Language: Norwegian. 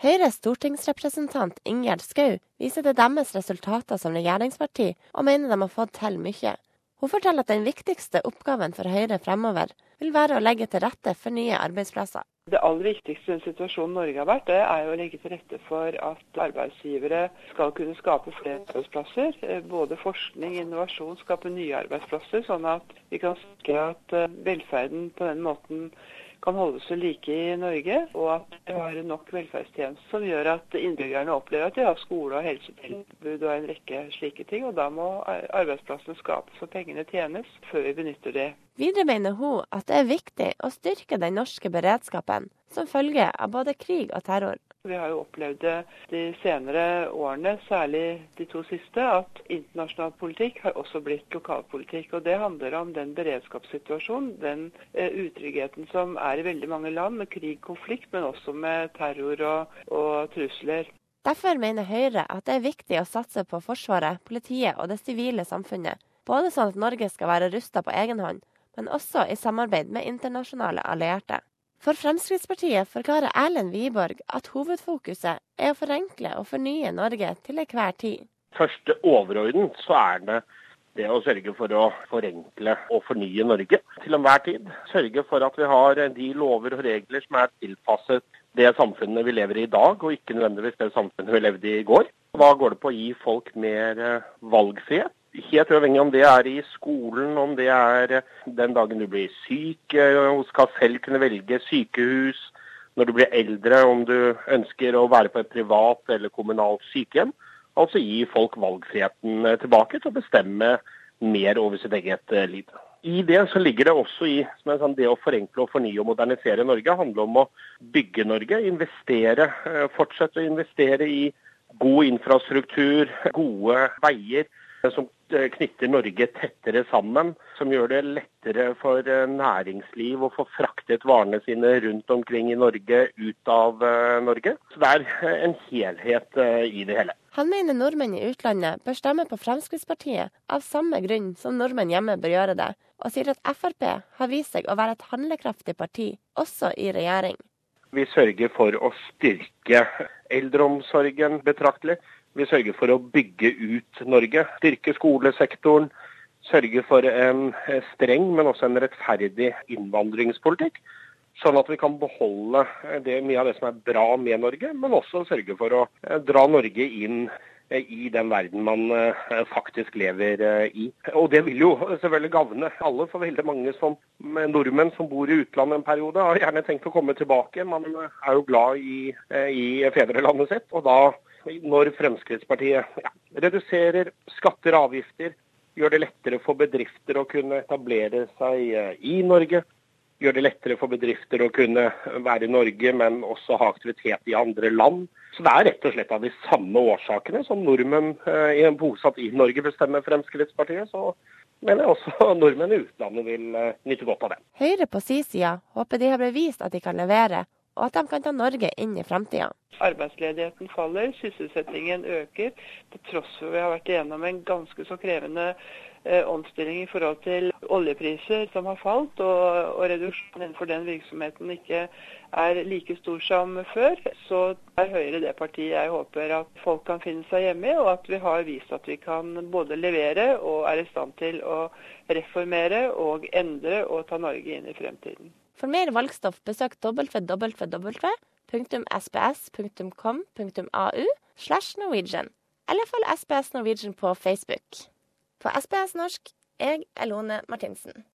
Høyres stortingsrepresentant Ingjerd Schou viser til deres resultater som regjeringsparti, og mener de har fått til mye. Hun forteller at den viktigste oppgaven for Høyre fremover vil være å legge til rette for nye arbeidsplasser. Det aller viktigste i den situasjonen Norge har vært, det er å legge til rette for at arbeidsgivere skal kunne skape flere arbeidsplasser. Både forskning, og innovasjon, skape nye arbeidsplasser, sånn at vi kan sikre at velferden på den måten kan holdes ved like i Norge, og at vi har nok velferdstjenester som gjør at innbyggerne opplever at de har skole og helsetilbud og en rekke slike ting. Og da må arbeidsplassene skapes og pengene tjenes før vi benytter det. Videre mener hun at det er viktig å styrke den norske beredskapen som følge av både krig og terror. Vi har jo opplevd det de senere årene, særlig de to siste, at internasjonal politikk har også blitt lokalpolitikk. Og Det handler om den beredskapssituasjonen, den uh, utryggheten som er i veldig mange land, med krig, konflikt, men også med terror og, og trusler. Derfor mener Høyre at det er viktig å satse på Forsvaret, politiet og det sivile samfunnet. Både sånn at Norge skal være rusta på egen hånd, men også i samarbeid med internasjonale allierte. For Fremskrittspartiet forklarer Erlend Wiborg at hovedfokuset er å forenkle og fornye Norge til enhver tid. Først overordnet så er det det å sørge for å forenkle og fornye Norge til enhver tid. Sørge for at vi har de lover og regler som er tilpasset det samfunnet vi lever i i dag, og ikke nødvendigvis det samfunnet vi levde i i går. Da går det på å gi folk mer valgfrihet helt uavhengig om det er i skolen, om det er den dagen du blir syk, og skal selv kunne velge sykehus, når du blir eldre, om du ønsker å være på et privat eller kommunalt sykehjem. Altså gi folk valgfriheten tilbake til å bestemme mer over sitt eget liv. I det så ligger det også i sånn, det å forenkle og fornye og modernisere Norge. handler om å bygge Norge, investere, fortsette å investere i god infrastruktur, gode veier som knytter Norge tettere sammen. Som gjør det lettere for eh, næringsliv å få fraktet varene sine rundt omkring i Norge, ut av eh, Norge. Så det er eh, en helhet i det hele. Han mener nordmenn i utlandet bør stemme på Fremskrittspartiet av samme grunn som nordmenn hjemme bør gjøre det, og sier at Frp har vist seg å være et handlekraftig parti, også i regjering. Vi sørger for å styrke eldreomsorgen betraktelig. Vi sørger for å bygge ut Norge, styrke skolesektoren, sørge for en streng, men også en rettferdig innvandringspolitikk. Sånn at vi kan beholde det, mye av det som er bra med Norge, men også sørge for å dra Norge inn i den verden man faktisk lever i. Og det vil jo selvfølgelig gagne alle, for veldig mange som nordmenn som bor i utlandet en periode, har gjerne tenkt å komme tilbake. Man er jo glad i, i fedrelandet sitt. og da når Fremskrittspartiet ja, reduserer skatter og avgifter, gjør det lettere for bedrifter å kunne etablere seg eh, i Norge. Gjør det lettere for bedrifter å kunne være i Norge, men også ha aktivitet i andre land. Så Det er rett og slett av de samme årsakene som nordmenn eh, bosatt i Norge bestemmer Fremskrittspartiet. Så mener jeg også nordmenn i utlandet vil eh, nyte godt av det. Høyre på sin side håper de har bevist at de kan levere, og at de kan ta Norge inn i fremtida. Arbeidsledigheten faller, sysselsettingen øker, til tross for vi har vært igjennom en ganske så krevende eh, omstilling i forhold til oljepriser som har falt, og, og reduksjonen innenfor den virksomheten ikke er like stor som før. Så er Høyre det partiet jeg håper at folk kan finne seg hjemme i, og at vi har vist at vi kan både levere og er i stand til å reformere og endre og ta Norge inn i fremtiden. For mer valgstoff besøk www.sbs.com.au slash Norwegian, eller følg SPS Norwegian på Facebook. På SPS norsk, jeg er Lone Martinsen.